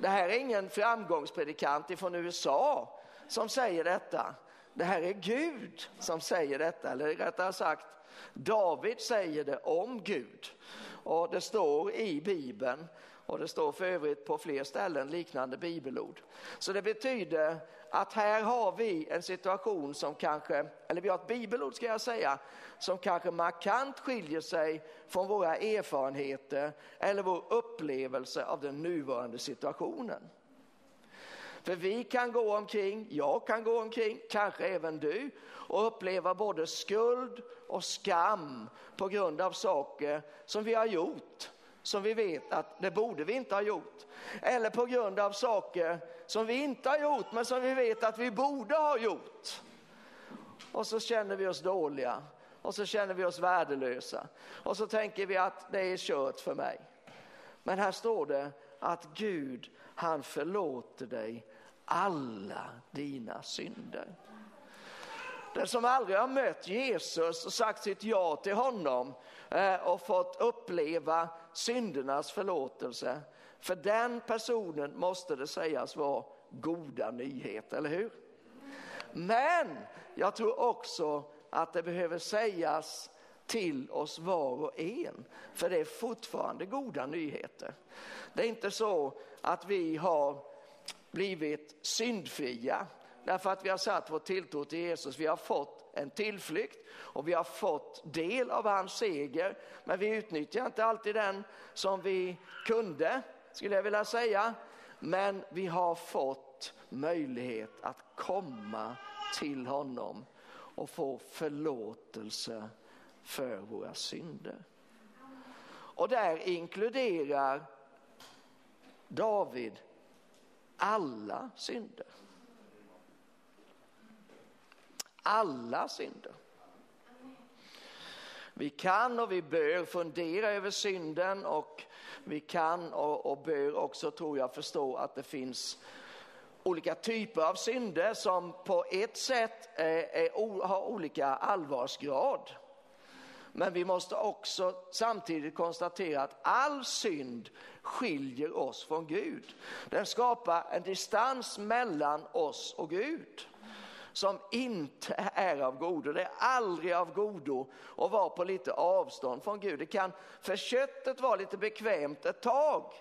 Det här är ingen framgångspredikant från USA som säger detta. Det här är Gud som säger detta, eller rättare sagt David säger det om Gud. Och det står i Bibeln och det står för övrigt på fler ställen liknande bibelord. Så det betyder att här har vi en situation som kanske, eller vi har ett bibelord ska jag säga, som kanske markant skiljer sig från våra erfarenheter eller vår upplevelse av den nuvarande situationen. För vi kan gå omkring, jag kan gå omkring, kanske även du, och uppleva både skuld och skam på grund av saker som vi har gjort, som vi vet att det borde vi inte ha gjort. Eller på grund av saker som vi inte har gjort, men som vi vet att vi borde ha gjort. Och så känner vi oss dåliga och så känner vi oss värdelösa och så tänker vi att det är kört för mig. Men här står det att Gud, han förlåter dig alla dina synder. Den som aldrig har mött Jesus och sagt sitt ja till honom eh, och fått uppleva syndernas förlåtelse, för den personen måste det sägas vara goda nyheter, eller hur? Men jag tror också att det behöver sägas till oss var och en, för det är fortfarande goda nyheter. Det är inte så att vi har blivit syndfria därför att vi har satt vår tilltro till Jesus. Vi har fått en tillflykt och vi har fått del av hans seger, men vi utnyttjar inte alltid den som vi kunde, skulle jag vilja säga. Men vi har fått möjlighet att komma till honom och få förlåtelse för våra synder. Och där inkluderar David alla synder. Alla synder. Vi kan och vi bör fundera över synden och vi kan och, och bör också, tror jag, förstå att det finns olika typer av synder som på ett sätt är, är, har olika allvarsgrad. Men vi måste också samtidigt konstatera att all synd skiljer oss från Gud. Den skapar en distans mellan oss och Gud som inte är av godo. Det är aldrig av godo att vara på lite avstånd från Gud. Det kan för köttet vara lite bekvämt ett tag,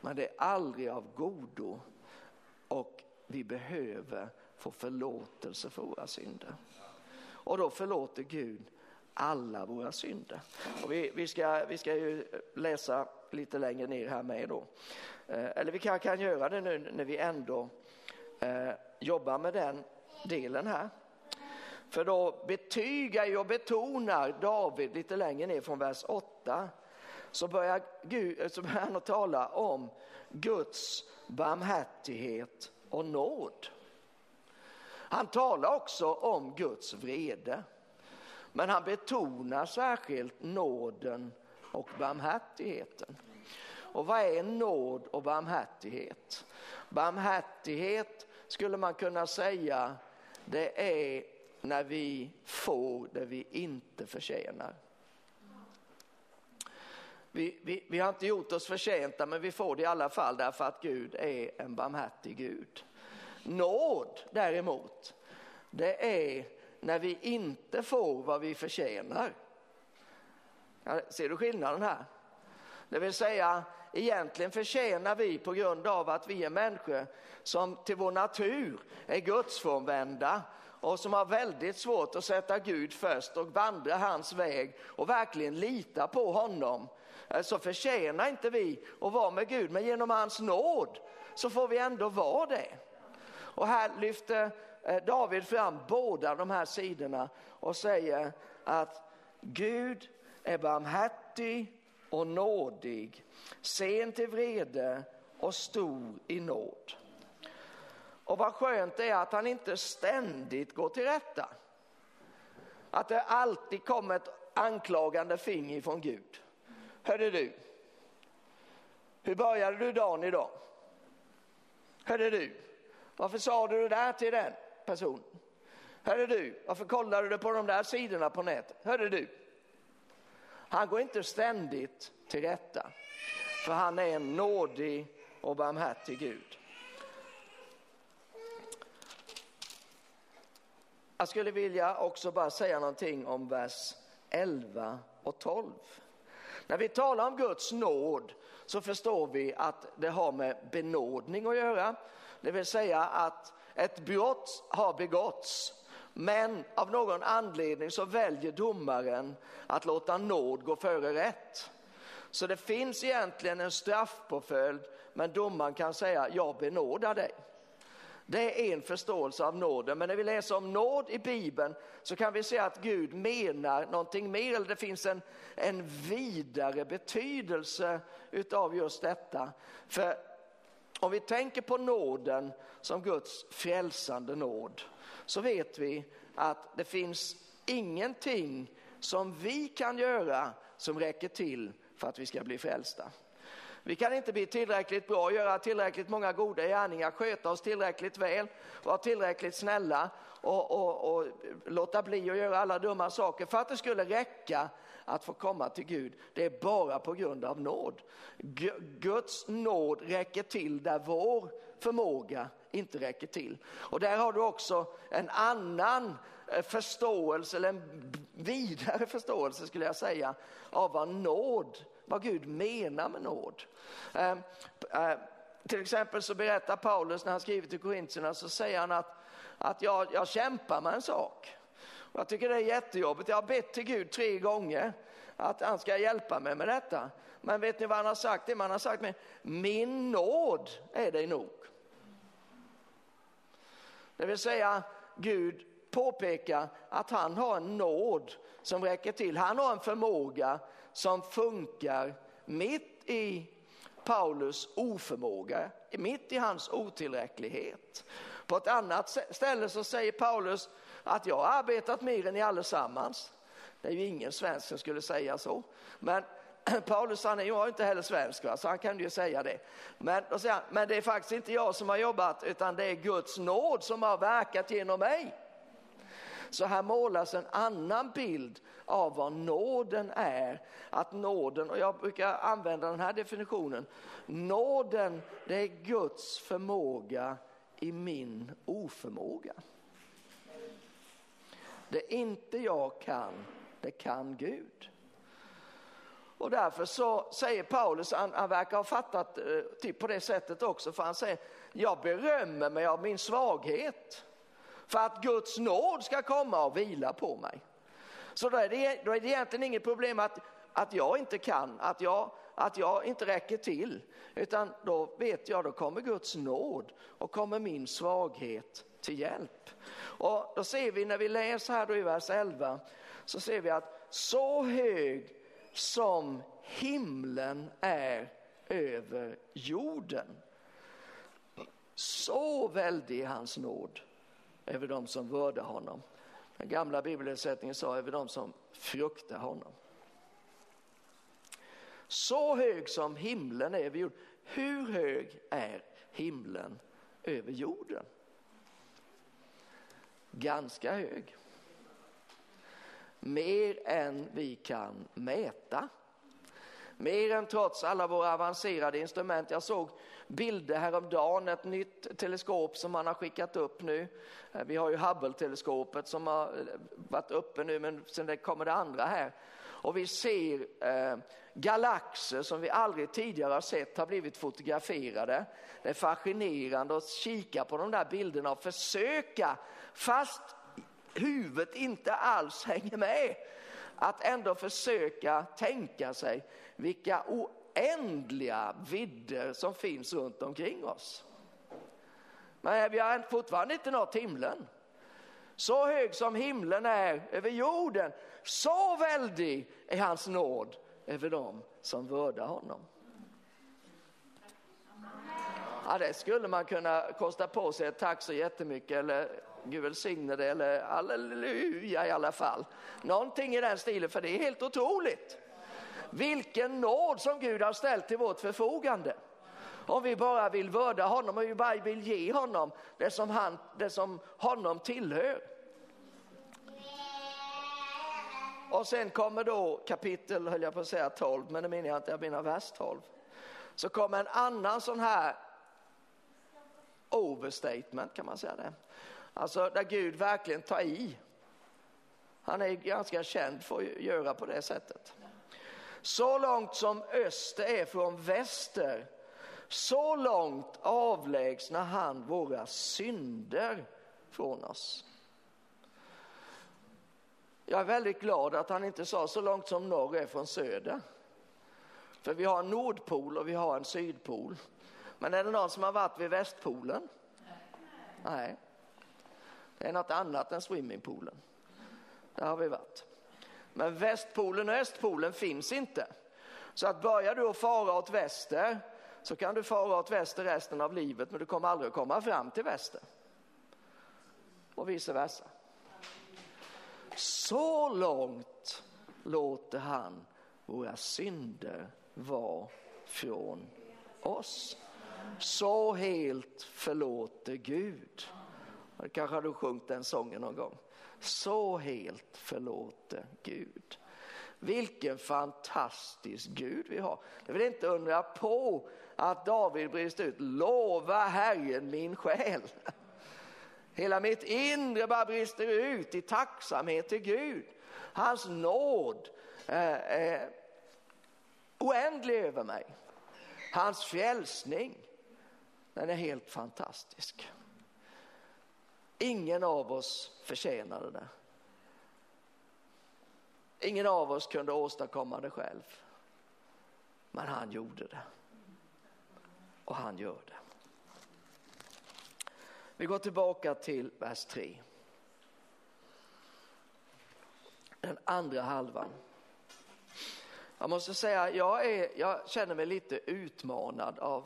men det är aldrig av godo. Och vi behöver få förlåtelse för våra synder. Och då förlåter Gud alla våra synder. Och vi, vi, ska, vi ska ju läsa lite längre ner här med då. Eh, eller vi kan, kan göra det nu när vi ändå eh, jobbar med den delen här. För då betygar och betonar David lite längre ner från vers 8 så börjar, Gud, eh, så börjar han att tala om Guds barmhärtighet och nåd. Han talar också om Guds vrede. Men han betonar särskilt nåden och barmhärtigheten. Och vad är nåd och barmhärtighet? Barmhärtighet skulle man kunna säga det är när vi får det vi inte förtjänar. Vi, vi, vi, har inte gjort oss förtjänta men vi får det i alla fall därför att Gud är en barmhärtig Gud. Nåd däremot, det är när vi inte får vad vi förtjänar. Ser du skillnaden här? Det vill säga, egentligen förtjänar vi på grund av att vi är människor som till vår natur är gudsfrånvända och som har väldigt svårt att sätta Gud först och vandra hans väg och verkligen lita på honom. Eh, så förtjänar inte vi att vara med Gud, men genom hans nåd så får vi ändå vara det. Och här lyfter eh, David fram båda de här sidorna och säger att Gud är barmhärtig och nådig, sen till vrede och stor i nåd. Och vad skönt det är att han inte ständigt går till rätta. Att det alltid kommer ett anklagande finger från Gud. Hörde du, hur började du dagen idag? Hörde du, varför sa du det där till den? personen? Hörde du, varför kollade du på de där sidorna på nätet? Hörde du? Han går inte ständigt till rätta, för han är en nådig och barmhärtig Gud. Jag skulle vilja också bara säga någonting om vers 11 och 12. När vi talar om Guds nåd så förstår vi att det har med benådning att göra. Det vill säga att ett brott har begåtts men av någon anledning så väljer domaren att låta nåd gå före rätt. Så det finns egentligen en straffpåföljd men domaren kan säga jag benådar dig. Det är en förståelse av nåden. Men när vi läser om nåd i Bibeln så kan vi se att Gud menar någonting mer. Eller det finns en, en vidare betydelse utav just detta. För om vi tänker på nåden som Guds frälsande nåd så vet vi att det finns ingenting som vi kan göra som räcker till för att vi ska bli frälsta. Vi kan inte bli tillräckligt bra, göra tillräckligt många goda gärningar, sköta oss tillräckligt väl, vara tillräckligt snälla och, och, och låta bli att göra alla dumma saker för att det skulle räcka att få komma till Gud. Det är bara på grund av nåd. Guds nåd räcker till där vår förmåga inte räcker till. Och där har du också en annan eh, förståelse, eller en vidare förståelse skulle jag säga, av vad nåd vad Gud menar med nåd. Eh, eh, till exempel så berättar Paulus när han skriver till Korintierna så säger han att, att jag, jag kämpar med en sak. Och jag tycker det är jättejobbigt. Jag har bett till Gud tre gånger att han ska hjälpa mig med detta. Men vet ni vad han har sagt? Det man har sagt med min nåd är dig nog. Det vill säga Gud påpekar att han har en nåd som räcker till. Han har en förmåga som funkar mitt i Paulus oförmåga, mitt i hans otillräcklighet. På ett annat ställe så säger Paulus att jag har arbetat mer än ni allesammans. Det är ju ingen svensk som skulle säga så. Men Paulus han är ju inte heller svensk, va? så han kan ju säga det. Men, han, men det är faktiskt inte jag som har jobbat utan det är Guds nåd som har verkat genom mig. Så här målas en annan bild av vad nåden är. Att nåden, och jag brukar använda den här definitionen, nåden det är Guds förmåga i min oförmåga. Det inte jag kan, det kan Gud. Och därför så säger Paulus, han, han verkar ha fattat eh, typ på det sättet också, för han säger, jag berömmer mig av min svaghet för att Guds nåd ska komma och vila på mig. Så då är det, då är det egentligen inget problem att, att jag inte kan, att jag, att jag inte räcker till. Utan då vet jag, då kommer Guds nåd och kommer min svaghet till hjälp. Och då ser vi när vi läser här då i vers 11 så ser vi att så hög som himlen är över jorden. Så väldig är hans nåd över dem som vördar honom. Den gamla bibelöversättningen sa över dem som fruktar honom. Så hög som himlen är över jorden. Hur hög är himlen över jorden? Ganska hög. Mer än vi kan mäta. Mer än trots alla våra avancerade instrument. Jag såg bilder häromdagen, ett nytt teleskop som man har skickat upp nu. Eh, vi har ju Hubble-teleskopet som har eh, varit uppe nu men sen kommer det andra här. Och vi ser eh, galaxer som vi aldrig tidigare har sett har blivit fotograferade. Det är fascinerande att kika på de där bilderna och försöka, fast huvudet inte alls hänger med, att ändå försöka tänka sig vilka oändliga vidder som finns runt omkring oss. Men vi har fortfarande inte nått himlen. Så hög som himlen är över jorden, så väldig är hans nåd över dem som vördar honom. Ja, det skulle man kunna kosta på sig ett tack så jättemycket eller Gud välsigne det eller halleluja i alla fall. Någonting i den stilen för det är helt otroligt. Vilken nåd som Gud har ställt till vårt förfogande. Om vi bara vill vörda honom och vi bara vill ge honom det som, han, det som honom tillhör. Och sen kommer då kapitel, höll jag på att säga 12, men det menar jag inte, jag menar vers 12. så kommer en annan sån här overstatement kan man säga det. Alltså där Gud verkligen tar i. Han är ganska känd för att göra på det sättet. Så långt som öster är från väster, så långt avlägsnar han våra synder från oss. Jag är väldigt glad att han inte sa så långt som norr är från söder. För vi har en nordpol och vi har en sydpol. Men är det någon som har varit vid västpolen? Nej. Det är något annat än swimmingpoolen. Där har vi varit. Men västpolen och östpolen finns inte. Så att börjar du att fara åt väster så kan du fara åt väster resten av livet men du kommer aldrig att komma fram till väster. Och vice versa. Så långt låter han våra synder vara från oss. Så helt förlåter Gud. Kanske har du sjungit den sången någon gång. Så helt förlåter Gud. Vilken fantastisk Gud vi har. Det vill inte undra på att David brister ut. Lova Herren min själ. Hela mitt inre bara brister ut i tacksamhet till Gud. Hans nåd är oändlig över mig. Hans frälsning, den är helt fantastisk. Ingen av oss förtjänade det. Ingen av oss kunde åstadkomma det själv. Men han gjorde det. Och han gör det. Vi går tillbaka till vers 3. Den andra halvan. Jag måste säga, jag, är, jag känner mig lite utmanad av,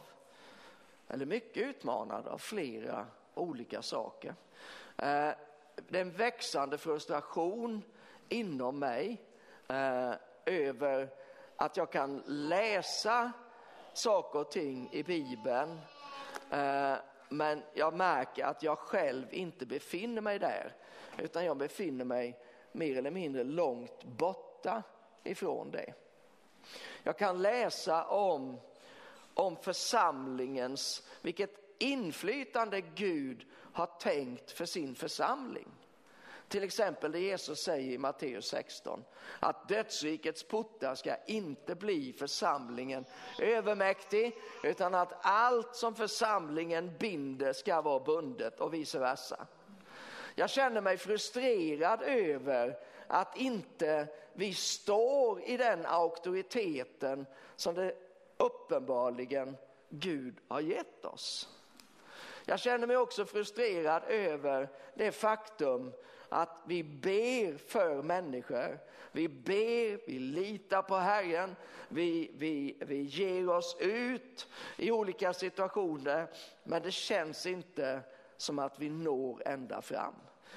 eller mycket utmanad av flera olika saker. Eh, det är en växande frustration inom mig eh, över att jag kan läsa saker och ting i Bibeln eh, men jag märker att jag själv inte befinner mig där utan jag befinner mig mer eller mindre långt borta ifrån det. Jag kan läsa om, om församlingens, vilket inflytande Gud har tänkt för sin församling. Till exempel det Jesus säger i Matteus 16 att dödsrikets portar ska inte bli församlingen övermäktig utan att allt som församlingen binder ska vara bundet och vice versa. Jag känner mig frustrerad över att inte vi står i den auktoriteten som det uppenbarligen Gud har gett oss. Jag känner mig också frustrerad över det faktum att vi ber för människor. Vi ber, vi litar på Herren, vi, vi, vi ger oss ut i olika situationer men det känns inte som att vi når ända fram.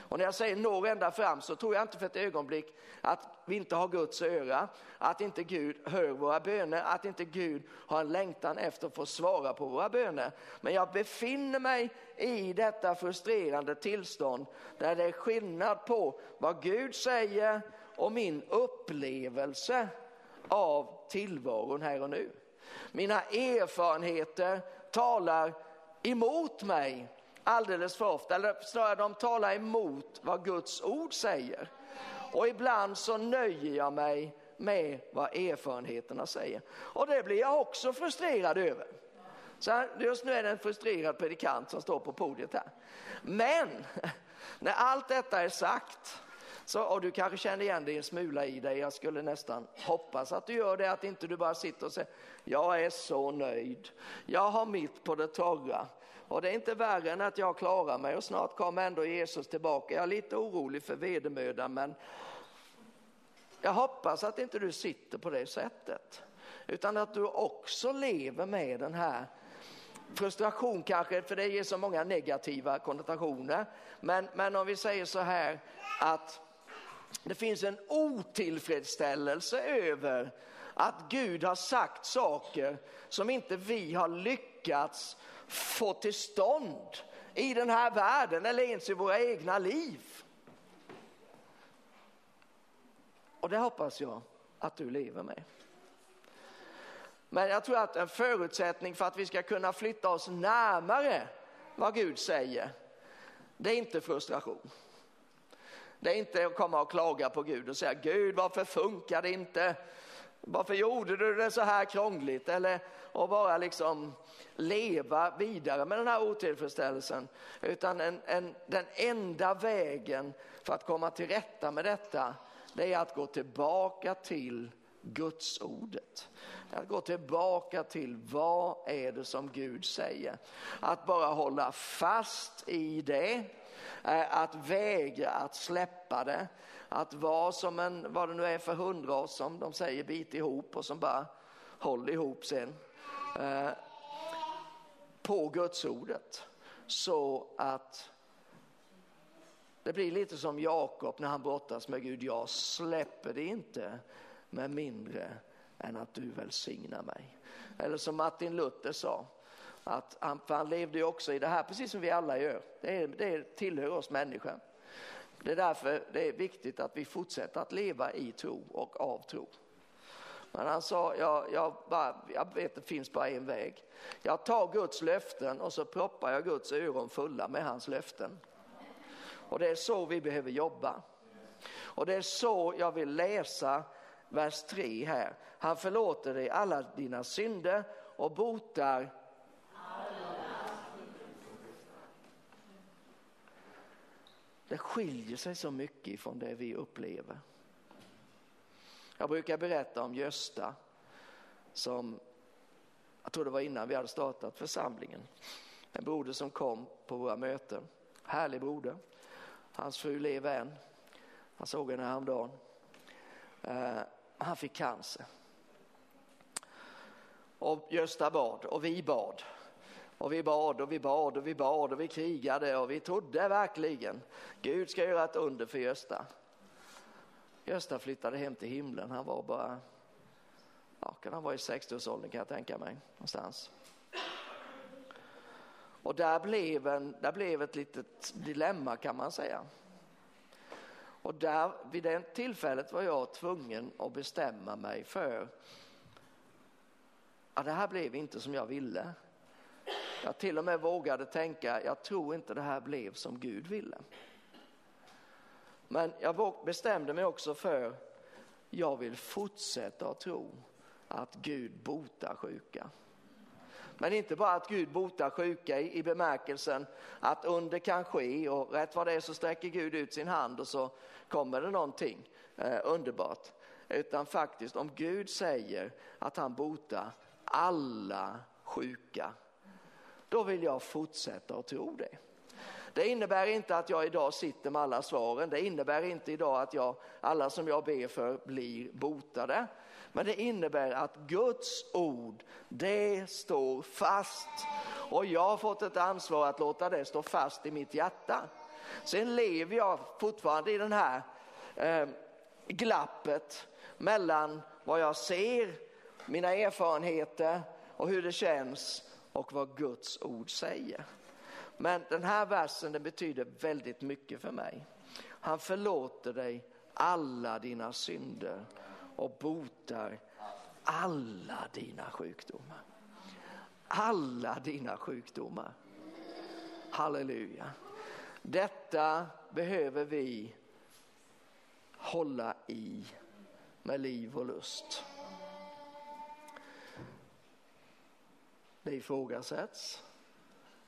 Och när jag säger når ända fram så tror jag inte för ett ögonblick att vi inte har Guds öra, att inte Gud hör våra böner, att inte Gud har en längtan efter att få svara på våra böner. Men jag befinner mig i detta frustrerande tillstånd där det är skillnad på vad Gud säger och min upplevelse av tillvaron här och nu. Mina erfarenheter talar emot mig alldeles för ofta, eller snarare de talar emot vad Guds ord säger. Och ibland så nöjer jag mig med vad erfarenheterna säger. Och det blir jag också frustrerad över. Så just nu är det en frustrerad predikant som står på podiet här. Men när allt detta är sagt, så, och du kanske känner igen dig en smula i dig, jag skulle nästan hoppas att du gör det, att inte du bara sitter och säger jag är så nöjd, jag har mitt på det torra, och det är inte värre än att jag klarar mig och snart kommer ändå Jesus tillbaka. Jag är lite orolig för vedermödan men jag hoppas att inte du sitter på det sättet. Utan att du också lever med den här frustration kanske, för det ger så många negativa konnotationer. Men, men om vi säger så här att det finns en otillfredsställelse över att Gud har sagt saker som inte vi har lyckats få till stånd i den här världen eller ens i våra egna liv. Och det hoppas jag att du lever med. Men jag tror att en förutsättning för att vi ska kunna flytta oss närmare vad Gud säger, det är inte frustration. Det är inte att komma och klaga på Gud och säga Gud varför funkar det inte? Varför gjorde du det så här krångligt? Eller att bara liksom leva vidare med den här otillfredsställelsen. Utan en, en, den enda vägen för att komma till rätta med detta, det är att gå tillbaka till Guds ordet. Att gå tillbaka till vad är det som Gud säger. Att bara hålla fast i det, eh, att vägra att släppa det, att vara som en, vad det nu är för hundras som de säger bit ihop och som bara håller ihop sen. Eh, på Gudsordet så att det blir lite som Jakob när han brottas med Gud. Jag släpper det inte med mindre än att du välsignar mig. Eller som Martin Luther sa, att han, han levde ju också i det här, precis som vi alla gör. Det, är, det tillhör oss människor. Det är därför det är viktigt att vi fortsätter att leva i tro och av tro. Men han sa, jag, jag, bara, jag vet det finns bara en väg. Jag tar Guds löften och så proppar jag Guds öron fulla med hans löften. Och det är så vi behöver jobba. Och det är så jag vill läsa vers 3 här. Han förlåter dig alla dina synder och botar Det skiljer sig så mycket från det vi upplever. Jag brukar berätta om Gösta som, jag tror det var innan vi hade startat församlingen, en broder som kom på våra möten. Härlig broder. Hans fru lever än. Han såg henne häromdagen. Uh, han fick cancer. Och Gösta bad och vi bad. Och vi bad och vi bad och vi bad och vi krigade och vi trodde verkligen Gud ska göra ett under för Gösta. Gösta flyttade hem till himlen. Han var bara, ja, kan han vara i 60-årsåldern kan jag tänka mig någonstans. Och där blev, en, där blev ett litet dilemma kan man säga. Och där, vid det tillfället var jag tvungen att bestämma mig för att det här blev inte som jag ville. Jag till och med vågade tänka, jag tror inte det här blev som Gud ville. Men jag bestämde mig också för, jag vill fortsätta att tro att Gud botar sjuka. Men inte bara att Gud botar sjuka i, i bemärkelsen att under kan ske och rätt vad det är så sträcker Gud ut sin hand och så kommer det någonting eh, underbart. Utan faktiskt om Gud säger att han botar alla sjuka, då vill jag fortsätta att tro det. Det innebär inte att jag idag sitter med alla svaren. Det innebär inte idag att jag, alla som jag ber för blir botade. Men det innebär att Guds ord, det står fast. Och jag har fått ett ansvar att låta det stå fast i mitt hjärta. Sen lever jag fortfarande i den här eh, glappet mellan vad jag ser, mina erfarenheter och hur det känns och vad Guds ord säger. Men den här versen den betyder väldigt mycket för mig. Han förlåter dig alla dina synder och botar alla dina sjukdomar. Alla dina sjukdomar. Halleluja. Detta behöver vi hålla i med liv och lust. Det ifrågasätts.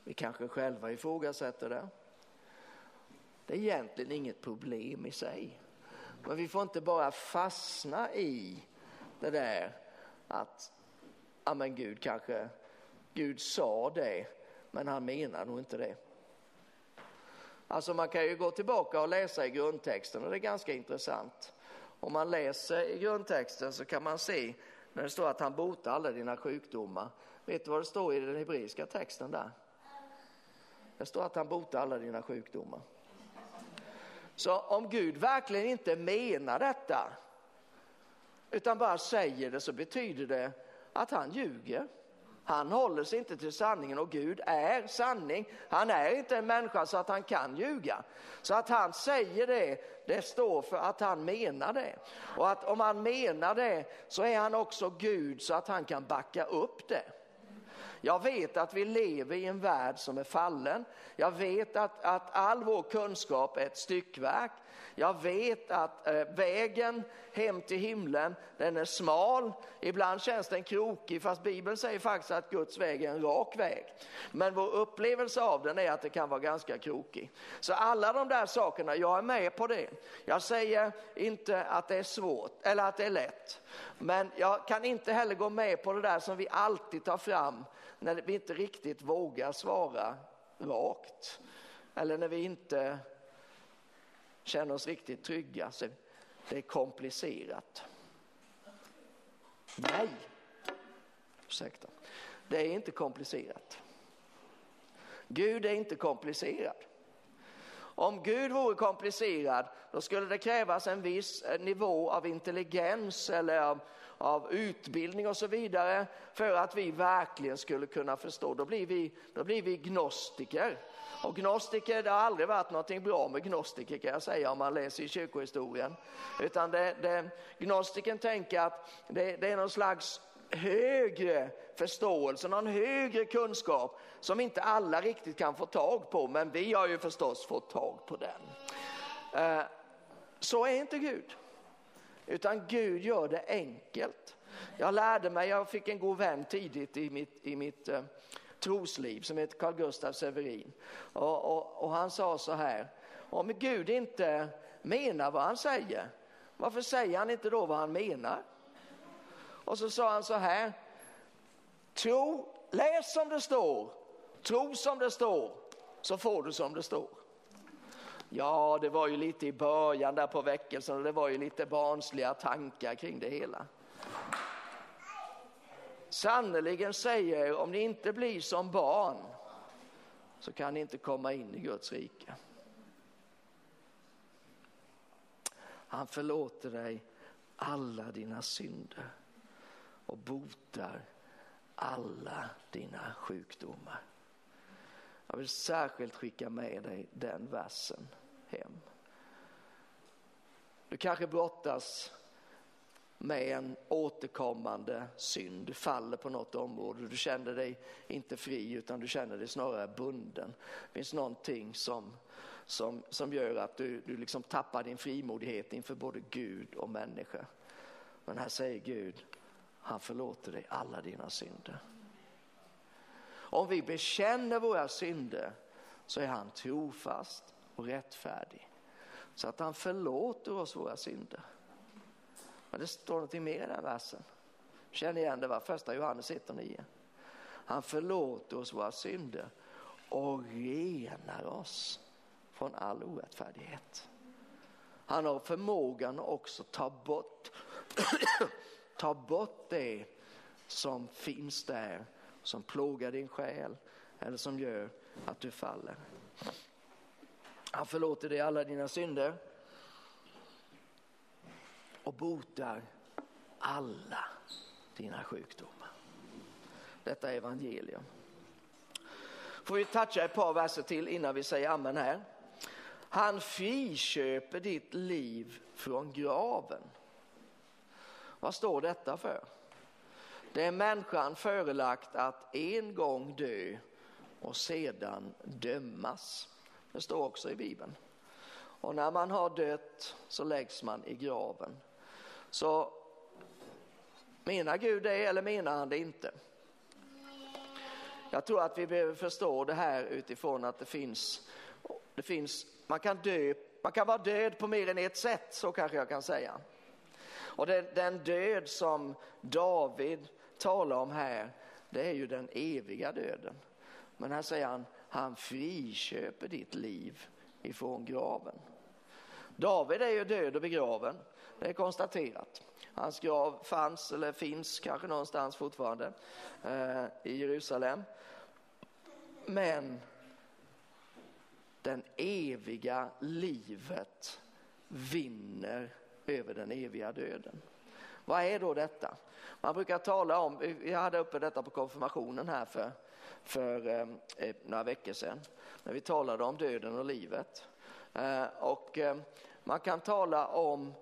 Vi kanske själva ifrågasätter det. Det är egentligen inget problem i sig. Men vi får inte bara fastna i det där att, ja men Gud kanske, Gud sa det, men han menar nog inte det. Alltså man kan ju gå tillbaka och läsa i grundtexten och det är ganska intressant. Om man läser i grundtexten så kan man se när det står att han botar alla dina sjukdomar. Vet du vad det står i den hebreiska texten där? Det står att han botar alla dina sjukdomar. Så om Gud verkligen inte menar detta utan bara säger det så betyder det att han ljuger. Han håller sig inte till sanningen och Gud är sanning. Han är inte en människa så att han kan ljuga. Så att han säger det, det står för att han menar det. Och att om han menar det så är han också Gud så att han kan backa upp det. Jag vet att vi lever i en värld som är fallen. Jag vet att, att all vår kunskap är ett styckverk. Jag vet att eh, vägen hem till himlen, den är smal. Ibland känns den krokig, fast Bibeln säger faktiskt att Guds väg är en rak väg. Men vår upplevelse av den är att det kan vara ganska krokig. Så alla de där sakerna, jag är med på det. Jag säger inte att det är svårt eller att det är lätt. Men jag kan inte heller gå med på det där som vi alltid tar fram när vi inte riktigt vågar svara rakt. Eller när vi inte känner oss riktigt trygga. Så det är komplicerat. Nej, ursäkta. Det är inte komplicerat. Gud är inte komplicerad. Om Gud vore komplicerad då skulle det krävas en viss eh, nivå av intelligens eller av, av utbildning och så vidare för att vi verkligen skulle kunna förstå. Då blir vi, då blir vi gnostiker. Och gnostiker, det har aldrig varit någonting bra med gnostiker kan jag säga om man läser i kyrkohistorien. Utan det, det, gnostiken tänker att det, det är någon slags högre förståelse, någon högre kunskap som inte alla riktigt kan få tag på, men vi har ju förstås fått tag på den. Eh, så är inte Gud, utan Gud gör det enkelt. Jag lärde mig, jag fick en god vän tidigt i mitt, i mitt eh, trosliv som heter Carl Gustaf Severin. Och, och, och, han sa så här, om Gud inte menar vad han säger, varför säger han inte då vad han menar? Och så sa han så här, tro, läs som det står, tro som det står, så får du som det står. Ja, det var ju lite i början där på väckelsen och det var ju lite barnsliga tankar kring det hela. Sannerligen säger om ni inte blir som barn så kan ni inte komma in i Guds rike. Han förlåter dig alla dina synder och botar alla dina sjukdomar. Jag vill särskilt skicka med dig den versen hem. Du kanske brottas med en återkommande synd. Du faller på något område, du känner dig inte fri utan du känner dig snarare bunden. Det finns någonting som, som, som gör att du, du liksom tappar din frimodighet inför både Gud och människa. Men här säger Gud, han förlåter dig alla dina synder. Om vi bekänner våra synder så är han trofast och rättfärdig så att han förlåter oss våra synder. Men det står någonting mer i den versen. Känn igen det va? Första Johannes 1 och 9. Han förlåter oss våra synder och renar oss från all orättfärdighet. Han har förmågan att också ta bort, ta bort det som finns där, som plågar din själ eller som gör att du faller. Han förlåter dig alla dina synder och botar alla dina sjukdomar. Detta är evangelium. Får vi toucha ett par verser till innan vi säger amen här. Han friköper ditt liv från graven. Vad står detta för? Det är människan förelagt att en gång dö och sedan dömas. Det står också i Bibeln. Och när man har dött så läggs man i graven. Så menar Gud det eller menar han det inte? Jag tror att vi behöver förstå det här utifrån att det finns, det finns man, kan dö, man kan vara död på mer än ett sätt, så kanske jag kan säga. Och den, den död som David talar om här, det är ju den eviga döden. Men här säger han, han friköper ditt liv ifrån graven. David är ju död och begraven. Det är konstaterat. Hans grav fanns eller finns kanske någonstans fortfarande eh, i Jerusalem. Men den eviga livet vinner över den eviga döden. Vad är då detta? Man brukar tala om, vi hade uppe detta på konfirmationen här för, för eh, eh, några veckor sedan, när vi talade om döden och livet. Eh, och eh, man kan tala om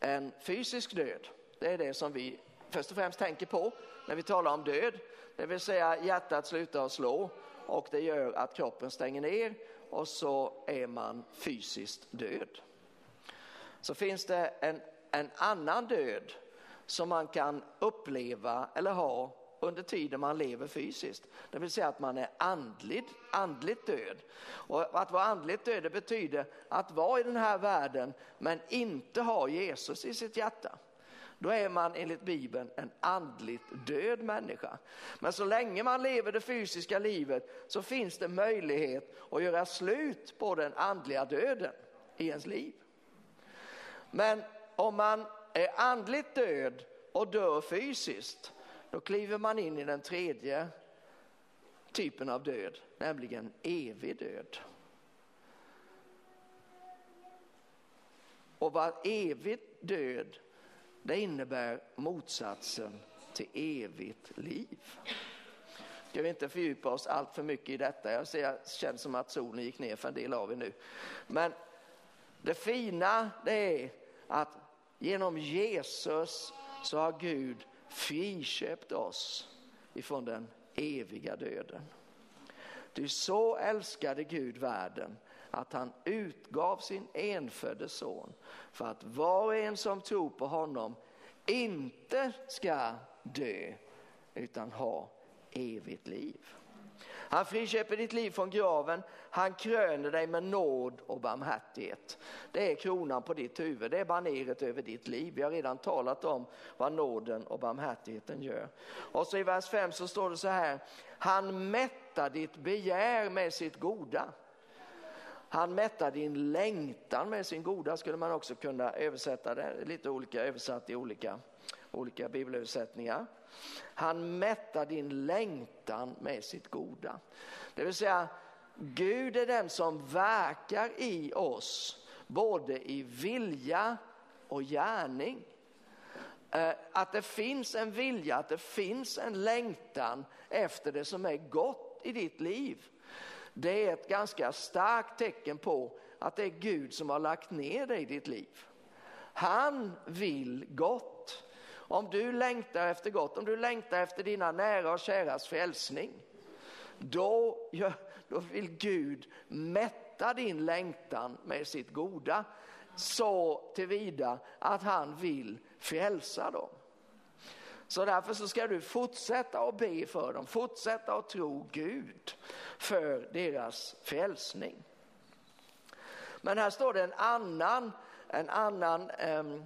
en fysisk död. Det är det som vi först och främst tänker på när vi talar om död. Det vill säga hjärtat slutar att slå och det gör att kroppen stänger ner och så är man fysiskt död. Så finns det en, en annan död som man kan uppleva eller ha under tiden man lever fysiskt. Det vill säga att man är andligt, andligt död. Och att vara andligt död det betyder att vara i den här världen men inte ha Jesus i sitt hjärta. Då är man enligt Bibeln en andligt död människa. Men så länge man lever det fysiska livet så finns det möjlighet att göra slut på den andliga döden i ens liv. Men om man är andligt död och dör fysiskt, då kliver man in i den tredje typen av död, nämligen evig död. Och vad evig död, det innebär motsatsen till evigt liv. Ska vi inte fördjupa oss allt för mycket i detta? Jag ser, känns som att solen gick ner för en del av er nu. Men det fina det är att genom Jesus så har Gud friköpt oss ifrån den eviga döden. Ty så älskade Gud världen att han utgav sin enfödde son för att var och en som tror på honom inte ska dö utan ha evigt liv. Han friköper ditt liv från graven. Han kröner dig med nåd och barmhärtighet. Det är kronan på ditt huvud. Det är baneret över ditt liv. Vi har redan talat om vad nåden och barmhärtigheten gör. Och så i vers 5 så står det så här. Han mättar ditt begär med sitt goda. Han mättar din längtan med sin goda skulle man också kunna översätta det. Lite olika översatt i olika, olika bibelöversättningar. Han mättar din längtan med sitt goda. Det vill säga, Gud är den som verkar i oss, både i vilja och gärning. Eh, att det finns en vilja, att det finns en längtan efter det som är gott i ditt liv. Det är ett ganska starkt tecken på att det är Gud som har lagt ner dig i ditt liv. Han vill gott. Om du längtar efter gott, om du längtar efter dina nära och käras frälsning, då, då vill Gud mätta din längtan med sitt goda så tillvida att han vill frälsa dem. Så därför så ska du fortsätta att be för dem, fortsätta att tro Gud för deras frälsning. Men här står det en annan, en annan um,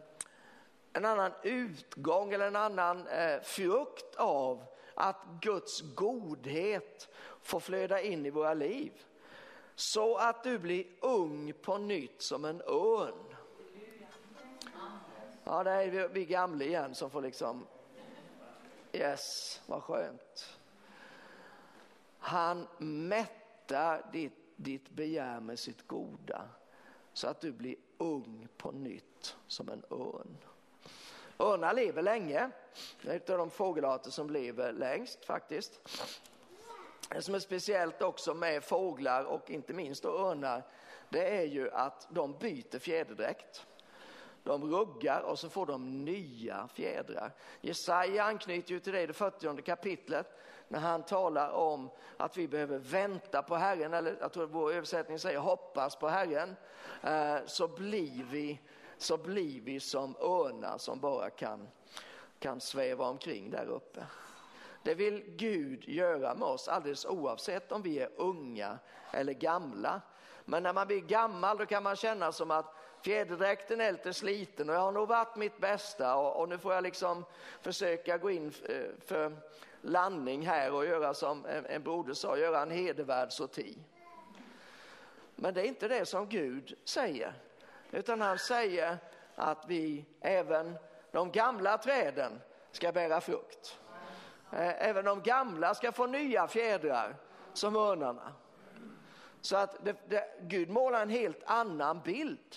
en annan utgång eller en annan eh, frukt av att Guds godhet får flöda in i våra liv. Så att du blir ung på nytt som en örn. Ja, det är vi, vi gamla igen som får liksom, yes, vad skönt. Han mättar ditt, ditt begär med sitt goda så att du blir ung på nytt som en örn. Örnar lever länge. Det är av de fågelarter som lever längst faktiskt. Det som är speciellt också med fåglar och inte minst örnar det är ju att de byter fjäderdräkt. De ruggar och så får de nya fjädrar. Jesaja anknyter ju till det i det 40 kapitlet när han talar om att vi behöver vänta på Herren, eller jag tror vår översättning säger hoppas på Herren, eh, så blir vi så blir vi som örnar som bara kan, kan sväva omkring där uppe. Det vill Gud göra med oss alldeles oavsett om vi är unga eller gamla. Men när man blir gammal då kan man känna som att fjäderdräkten är lite sliten och jag har nog varit mitt bästa och, och nu får jag liksom försöka gå in för, för landning här och göra som en, en broder sa, göra en hedervärd sorti. Men det är inte det som Gud säger. Utan han säger att vi, även de gamla träden, ska bära frukt. Eh, även de gamla ska få nya fjädrar som örnarna. Så att det, det, Gud målar en helt annan bild.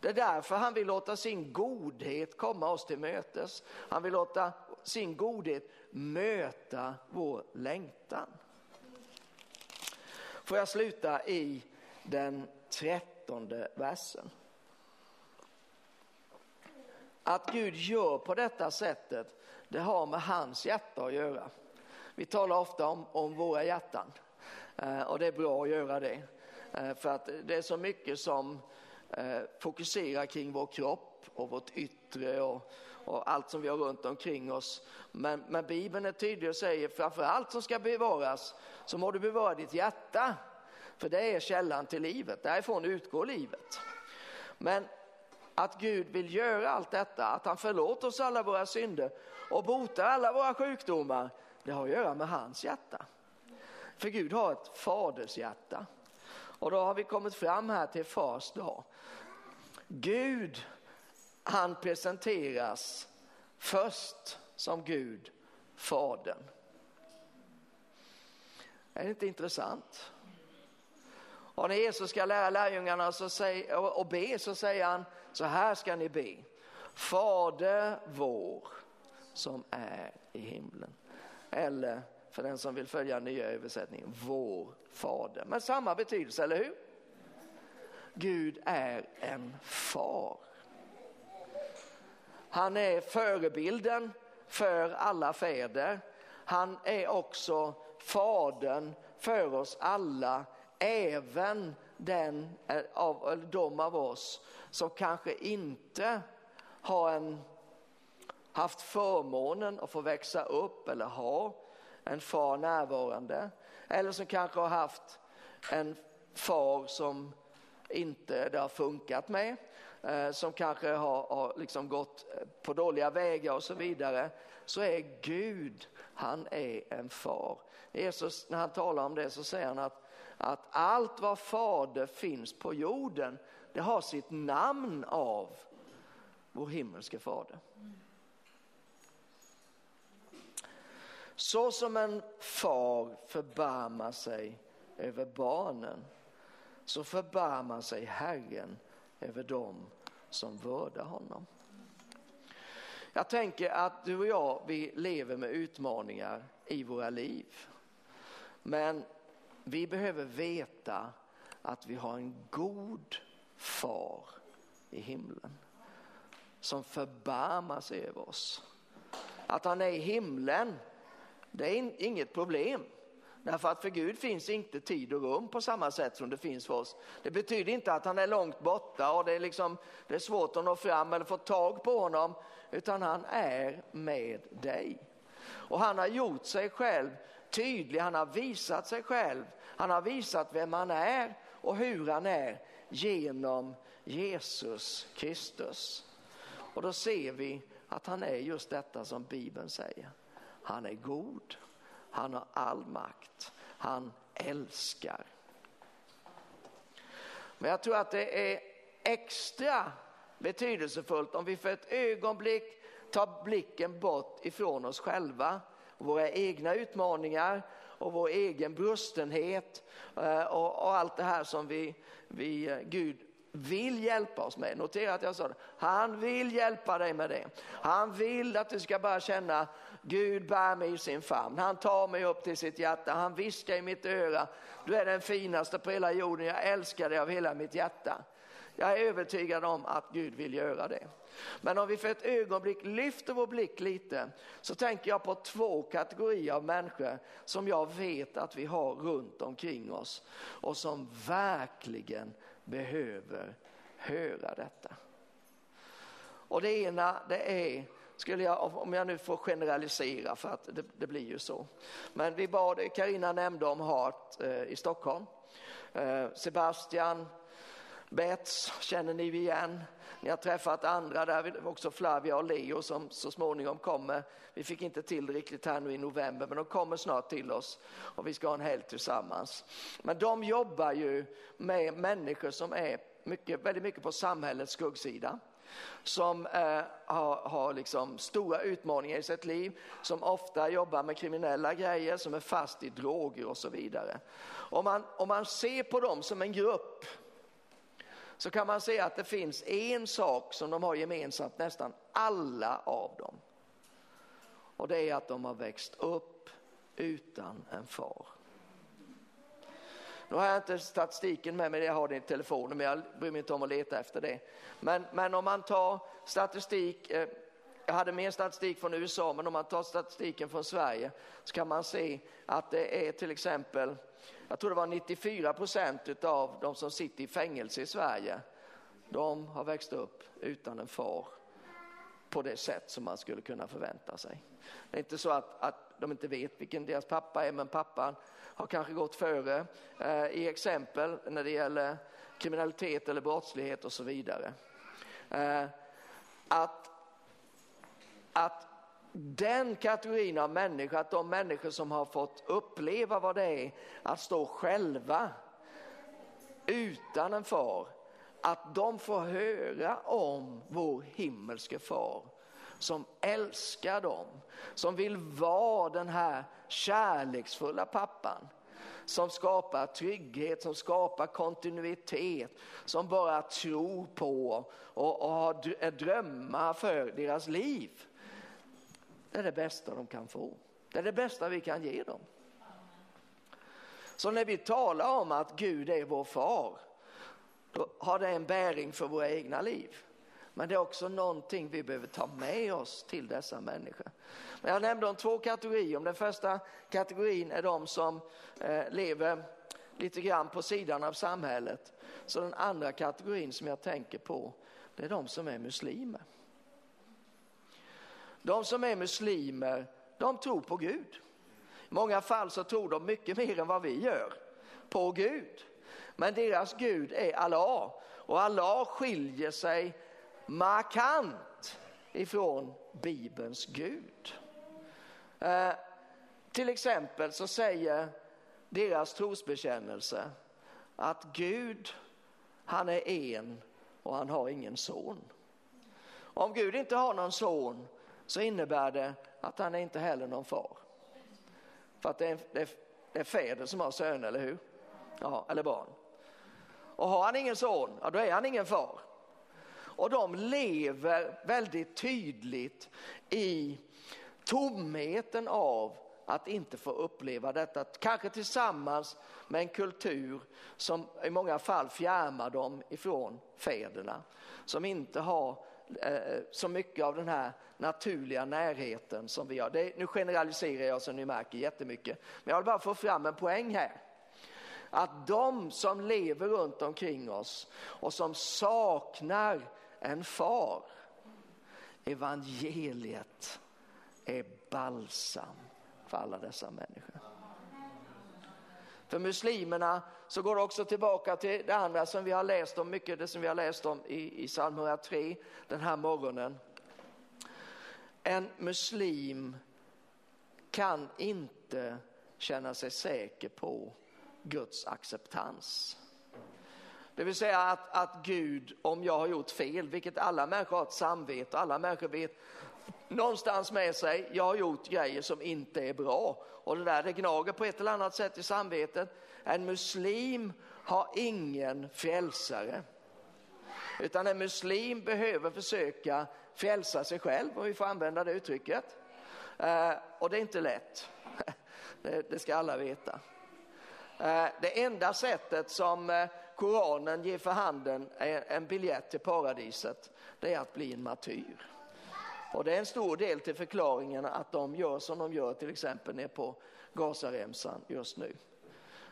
Det är därför han vill låta sin godhet komma oss till mötes. Han vill låta sin godhet möta vår längtan. Får jag sluta i den trettonde versen. Att Gud gör på detta sättet, det har med hans hjärta att göra. Vi talar ofta om, om våra hjärtan eh, och det är bra att göra det. Eh, för att det är så mycket som eh, fokuserar kring vår kropp och vårt yttre och, och allt som vi har runt omkring oss. Men, men Bibeln är tydlig och säger framför allt som ska bevaras så må du bevara ditt hjärta. För det är källan till livet, därifrån utgår livet. Men att Gud vill göra allt detta, att han förlåter oss alla våra synder och botar alla våra sjukdomar, det har att göra med hans hjärta. För Gud har ett fadershjärta. Och då har vi kommit fram här till fars dag. Gud, han presenteras först som Gud, Fadern. Är det inte intressant? Och när Jesus ska lära lärjungarna så säg, och, be så säger han, så här ska ni be. Fader vår som är i himlen. Eller för den som vill följa nya översättningen, vår fader. Men samma betydelse, eller hur? Gud är en far. Han är förebilden för alla fäder. Han är också fadern för oss alla, även den eh, av, eh, de av oss som kanske inte har en, haft förmånen att få växa upp eller ha en far närvarande. Eller som kanske har haft en far som inte det har funkat med. Eh, som kanske har, har liksom gått på dåliga vägar och så vidare. Så är Gud, han är en far. Jesus, när han talar om det så säger han att, att allt vad fader finns på jorden, det har sitt namn av vår himmelske fader. Så som en far förbarmar sig över barnen så förbarmar sig Herren över dem som vördar honom. Jag tänker att du och jag, vi lever med utmaningar i våra liv. Men vi behöver veta att vi har en god far i himlen som förbarmar sig över oss. Att han är i himlen, det är inget problem. Därför att för Gud finns inte tid och rum på samma sätt som det finns för oss. Det betyder inte att han är långt borta och det är, liksom, det är svårt att nå fram eller få tag på honom, utan han är med dig. Och han har gjort sig själv tydlig, han har visat sig själv, han har visat vem han är och hur han är genom Jesus Kristus. Och då ser vi att han är just detta som Bibeln säger. Han är god, han har all makt, han älskar. Men jag tror att det är extra betydelsefullt om vi för ett ögonblick tar blicken bort ifrån oss själva, våra egna utmaningar och vår egen brustenhet eh, och, och allt det här som vi, vi, eh, Gud vill hjälpa oss med. Notera att jag sa det. Han vill hjälpa dig med det. Han vill att du ska bara känna Gud bär mig i sin famn. Han tar mig upp till sitt hjärta. Han viskar i mitt öra. Du är den finaste på hela jorden. Jag älskar dig av hela mitt hjärta. Jag är övertygad om att Gud vill göra det. Men om vi för ett ögonblick lyfter vår blick lite så tänker jag på två kategorier av människor som jag vet att vi har runt omkring oss och som verkligen behöver höra detta. Och det ena det är, skulle jag, om jag nu får generalisera för att det, det blir ju så. Men vi bad, Karina nämnde om Hart eh, i Stockholm. Eh, Sebastian, Bets känner ni igen. Ni har träffat andra där, också Flavia och Leo som så småningom kommer. Vi fick inte till det riktigt här nu i november, men de kommer snart till oss och vi ska ha en helg tillsammans. Men de jobbar ju med människor som är mycket, väldigt mycket på samhällets skuggsida som eh, har, har liksom stora utmaningar i sitt liv, som ofta jobbar med kriminella grejer, som är fast i droger och så vidare. Om man, om man ser på dem som en grupp så kan man se att det finns en sak som de har gemensamt nästan alla av dem. Och det är att de har växt upp utan en far. Nu har jag inte statistiken med mig, det har det i telefonen, men jag bryr mig inte om att leta efter det. Men, men om man tar statistik, eh, jag hade mer statistik från USA, men om man tar statistiken från Sverige så kan man se att det är till exempel, jag tror det var 94 procent av de som sitter i fängelse i Sverige, de har växt upp utan en far på det sätt som man skulle kunna förvänta sig. Det är inte så att, att de inte vet vilken deras pappa är, men pappan har kanske gått före eh, i exempel när det gäller kriminalitet eller brottslighet och så vidare. Eh, att, att den kategorin av människor, att de människor som har fått uppleva vad det är att stå själva utan en far, att de får höra om vår himmelske far som älskar dem, som vill vara den här kärleksfulla pappan som skapar trygghet, som skapar kontinuitet, som bara tror på och, och har drömmar för deras liv. Det är det bästa de kan få. Det är det bästa vi kan ge dem. Så när vi talar om att Gud är vår far, då har det en bäring för våra egna liv. Men det är också någonting vi behöver ta med oss till dessa människor. Men jag nämnde om två kategorier. Den första kategorin är de som eh, lever lite grann på sidan av samhället. Så den andra kategorin som jag tänker på, det är de som är muslimer. De som är muslimer, de tror på Gud. I många fall så tror de mycket mer än vad vi gör på Gud. Men deras Gud är Allah och Allah skiljer sig markant ifrån Bibelns Gud. Eh, till exempel så säger deras trosbekännelse att Gud, han är en och han har ingen son. Om Gud inte har någon son så innebär det att han är inte heller någon far. För att det är, det är, det är fäder som har söner, eller hur? Ja, eller barn. Och har han ingen son, ja, då är han ingen far. Och de lever väldigt tydligt i tomheten av att inte få uppleva detta, kanske tillsammans med en kultur som i många fall fjärmar dem ifrån fäderna, som inte har Eh, så mycket av den här naturliga närheten som vi har. Det, nu generaliserar jag så ni märker jättemycket, men jag vill bara få fram en poäng här. Att de som lever runt omkring oss och som saknar en far, evangeliet är balsam för alla dessa människor. För muslimerna så går det också tillbaka till det andra som vi har läst om, mycket det som vi har läst om i, i psalm 103 den här morgonen. En muslim kan inte känna sig säker på Guds acceptans. Det vill säga att, att Gud, om jag har gjort fel, vilket alla människor har ett samvete alla människor vet någonstans med sig, jag har gjort grejer som inte är bra. Och det där det gnager på ett eller annat sätt i samvetet. En muslim har ingen frälsare. Utan en muslim behöver försöka frälsa sig själv, om vi får använda det uttrycket. Eh, och det är inte lätt. det, det ska alla veta. Eh, det enda sättet som eh, Koranen ger för handen en biljett till paradiset, det är att bli en martyr. Och det är en stor del till förklaringen att de gör som de gör till exempel nere på Gazaremsan just nu.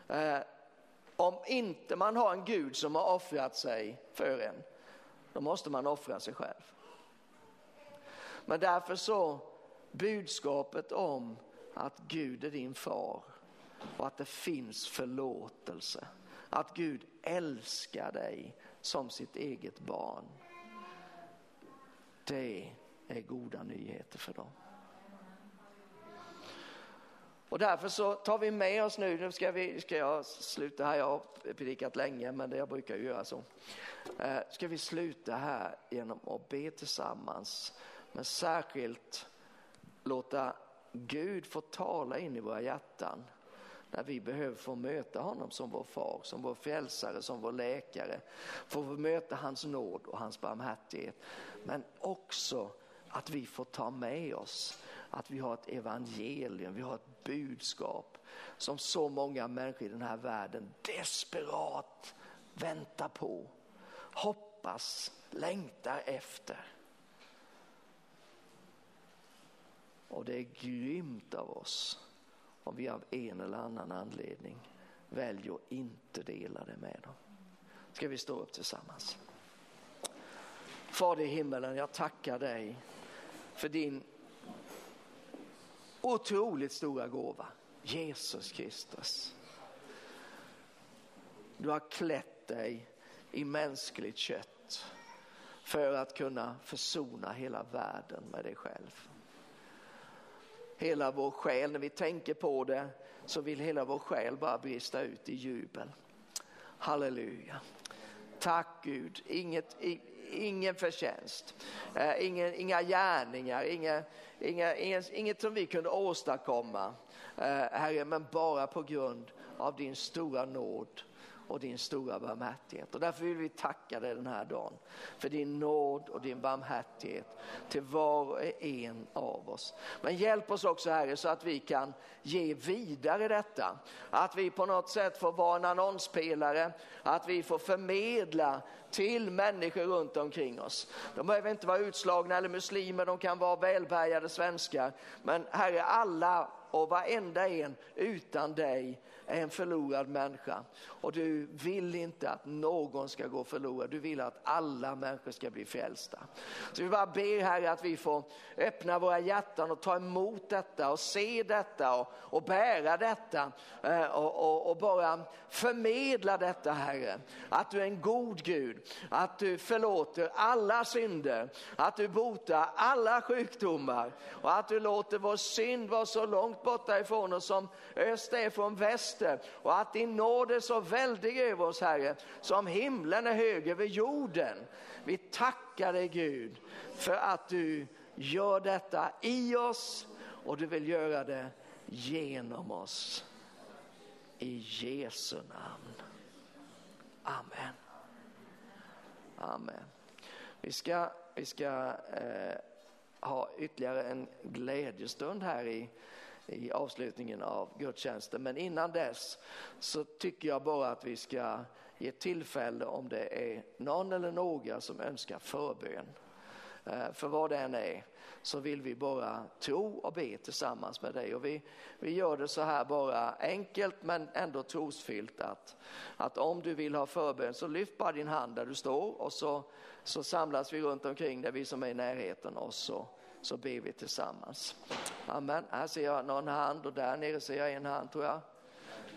Eh, om inte man har en Gud som har offrat sig för en, då måste man offra sig själv. Men därför så budskapet om att Gud är din far och att det finns förlåtelse. Att Gud älskar dig som sitt eget barn. Det är goda nyheter för dem. Och därför så tar vi med oss nu, nu ska, vi, ska jag sluta här, jag har predikat länge men det jag brukar ju göra så. Eh, ska vi sluta här genom att be tillsammans men särskilt låta Gud få tala in i våra hjärtan när vi behöver få möta honom som vår far, som vår frälsare, som vår läkare. Få möta hans nåd och hans barmhärtighet. Men också att vi får ta med oss att vi har ett evangelium, vi har ett budskap som så många människor i den här världen desperat väntar på, hoppas, längtar efter. Och det är grymt av oss om vi av en eller annan anledning väljer att inte dela det med dem. Ska vi stå upp tillsammans? Fader i himmelen, jag tackar dig för din otroligt stora gåva, Jesus Kristus. Du har klätt dig i mänskligt kött för att kunna försona hela världen med dig själv. Hela vår själ, när vi tänker på det så vill hela vår själ bara brista ut i jubel. Halleluja. Tack Gud, Inget, ingen förtjänst, eh, ingen, inga gärningar, inga, inga, inget, inget som vi kunde åstadkomma, eh, Herre, men bara på grund av din stora nåd och din stora barmhärtighet. Och därför vill vi tacka dig den här dagen för din nåd och din barmhärtighet till var och en av oss. Men hjälp oss också Herre så att vi kan ge vidare detta. Att vi på något sätt får vara en annonspelare, att vi får förmedla till människor runt omkring oss. De behöver inte vara utslagna eller muslimer, de kan vara välbärgade svenskar. Men Herre, alla och varenda en utan dig är en förlorad människa och du vill inte att någon ska gå förlorad. Du vill att alla människor ska bli frälsta. Så vi bara ber Herre att vi får öppna våra hjärtan och ta emot detta och se detta och, och bära detta eh, och, och, och, bara förmedla detta Herre. Att du är en god Gud, att du förlåter alla synder, att du botar alla sjukdomar och att du låter vår synd vara så långt borta ifrån oss som öst är från väst tjänster och att din nåd är så väldig över oss Herre, som himlen är hög över jorden. Vi tackar dig Gud för att du gör detta i oss och du vill göra det genom oss. I Jesu namn. Amen. Amen. Vi ska, vi ska eh, ha ytterligare en glädjestund här i i avslutningen av gudstjänsten. Men innan dess så tycker jag bara att vi ska ge tillfälle om det är någon eller några som önskar förbön. Eh, för vad det än är så vill vi bara tro och be tillsammans med dig. Och vi, vi gör det så här bara enkelt men ändå trosfyllt att, att om du vill ha förbön så lyft bara din hand där du står och så, så samlas vi runt omkring där vi som är i närheten och så så ber vi tillsammans. Amen. Här ser jag någon hand och där nere ser jag en hand tror jag.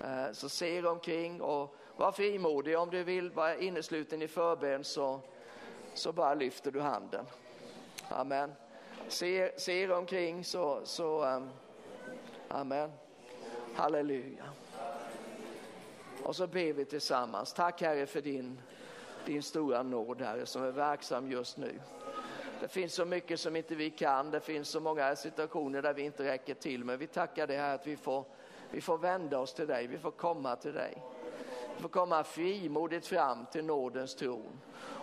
Eh, så se omkring och var frimodig. Om du vill vara innesluten i förbön så, så bara lyfter du handen. Amen. Se, se omkring så, så um, amen. Halleluja. Och så ber vi tillsammans. Tack Herre för din, din stora nåd Herre som är verksam just nu. Det finns så mycket som inte vi kan, det finns så många situationer där vi inte räcker till. Men vi tackar dig här att vi får, vi får vända oss till dig, vi får komma till dig. Vi får komma frimodigt fram till nådens tron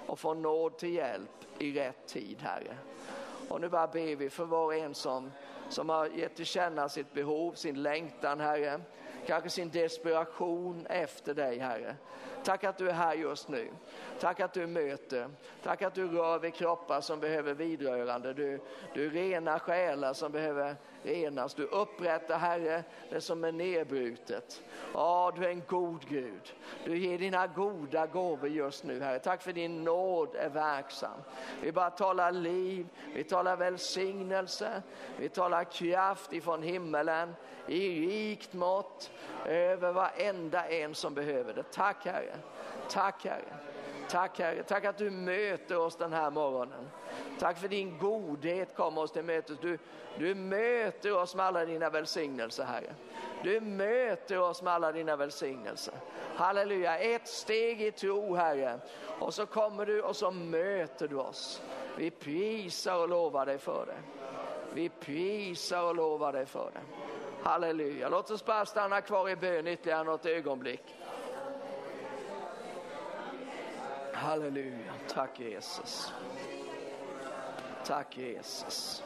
och få nåd till hjälp i rätt tid, Herre. Och nu bara ber vi för var och en som, som har gett till känna sitt behov, sin längtan, Herre. Kanske sin desperation efter dig, Herre. Tack att du är här just nu. Tack att du möter. Tack att du rör vid kroppar som behöver vidrörande. Du, du renar själar som behöver renas. Du upprättar, Herre, det som är nedbrutet. Ja, du är en god Gud. Du ger dina goda gåvor just nu, Herre. Tack för din nåd är verksam. Vi bara talar liv, vi talar välsignelse, vi talar kraft ifrån himmelen i rikt mått över varenda en som behöver det. Tack Herre. Tack Herre. Tack Herre. Tack att du möter oss den här morgonen. Tack för din godhet kommer oss till mötes. Du, du möter oss med alla dina välsignelser Herre. Du möter oss med alla dina välsignelser. Halleluja, ett steg i tro Herre. Och så kommer du och så möter du oss. Vi prisar och lovar dig för det. Vi prisar och lovar dig för det. Halleluja. Låt oss bara stanna kvar i bön ytterligare något ögonblick. Halleluja. Tack Jesus. Tack Jesus.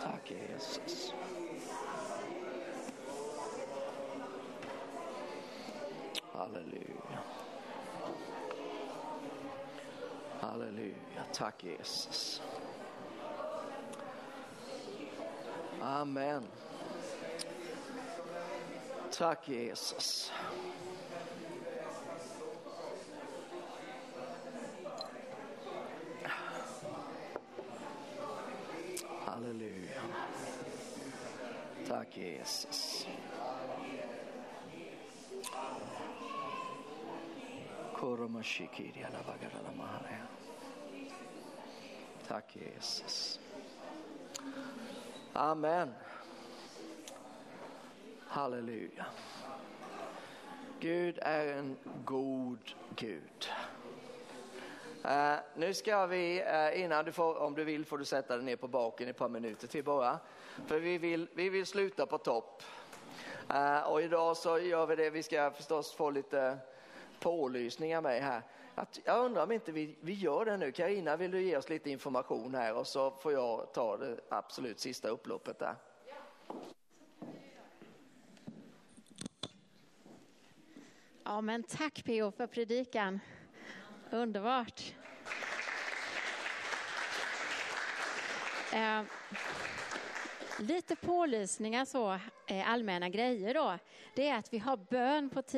Tack Jesus. Halleluja. Halleluja. Tack Jesus. Amen. Tack Jesus. Halleluja. Tack Jesus. Tack Jesus. Amen. Halleluja. Gud är en god Gud. Uh, nu ska vi, uh, innan du får, om du vill får du sätta dig ner på baken i ett par minuter till bara. För vi vill, vi vill sluta på topp. Uh, och idag så gör vi det, vi ska förstås få lite pålysningar med här. Att, jag undrar om inte vi, vi gör det nu. Karina, vill du ge oss lite information här och så får jag ta det absolut sista upploppet där. Ja, men tack P.O. för predikan. Underbart. Eh, lite pålysningar så, eh, allmänna grejer då. Det är att vi har bön på tid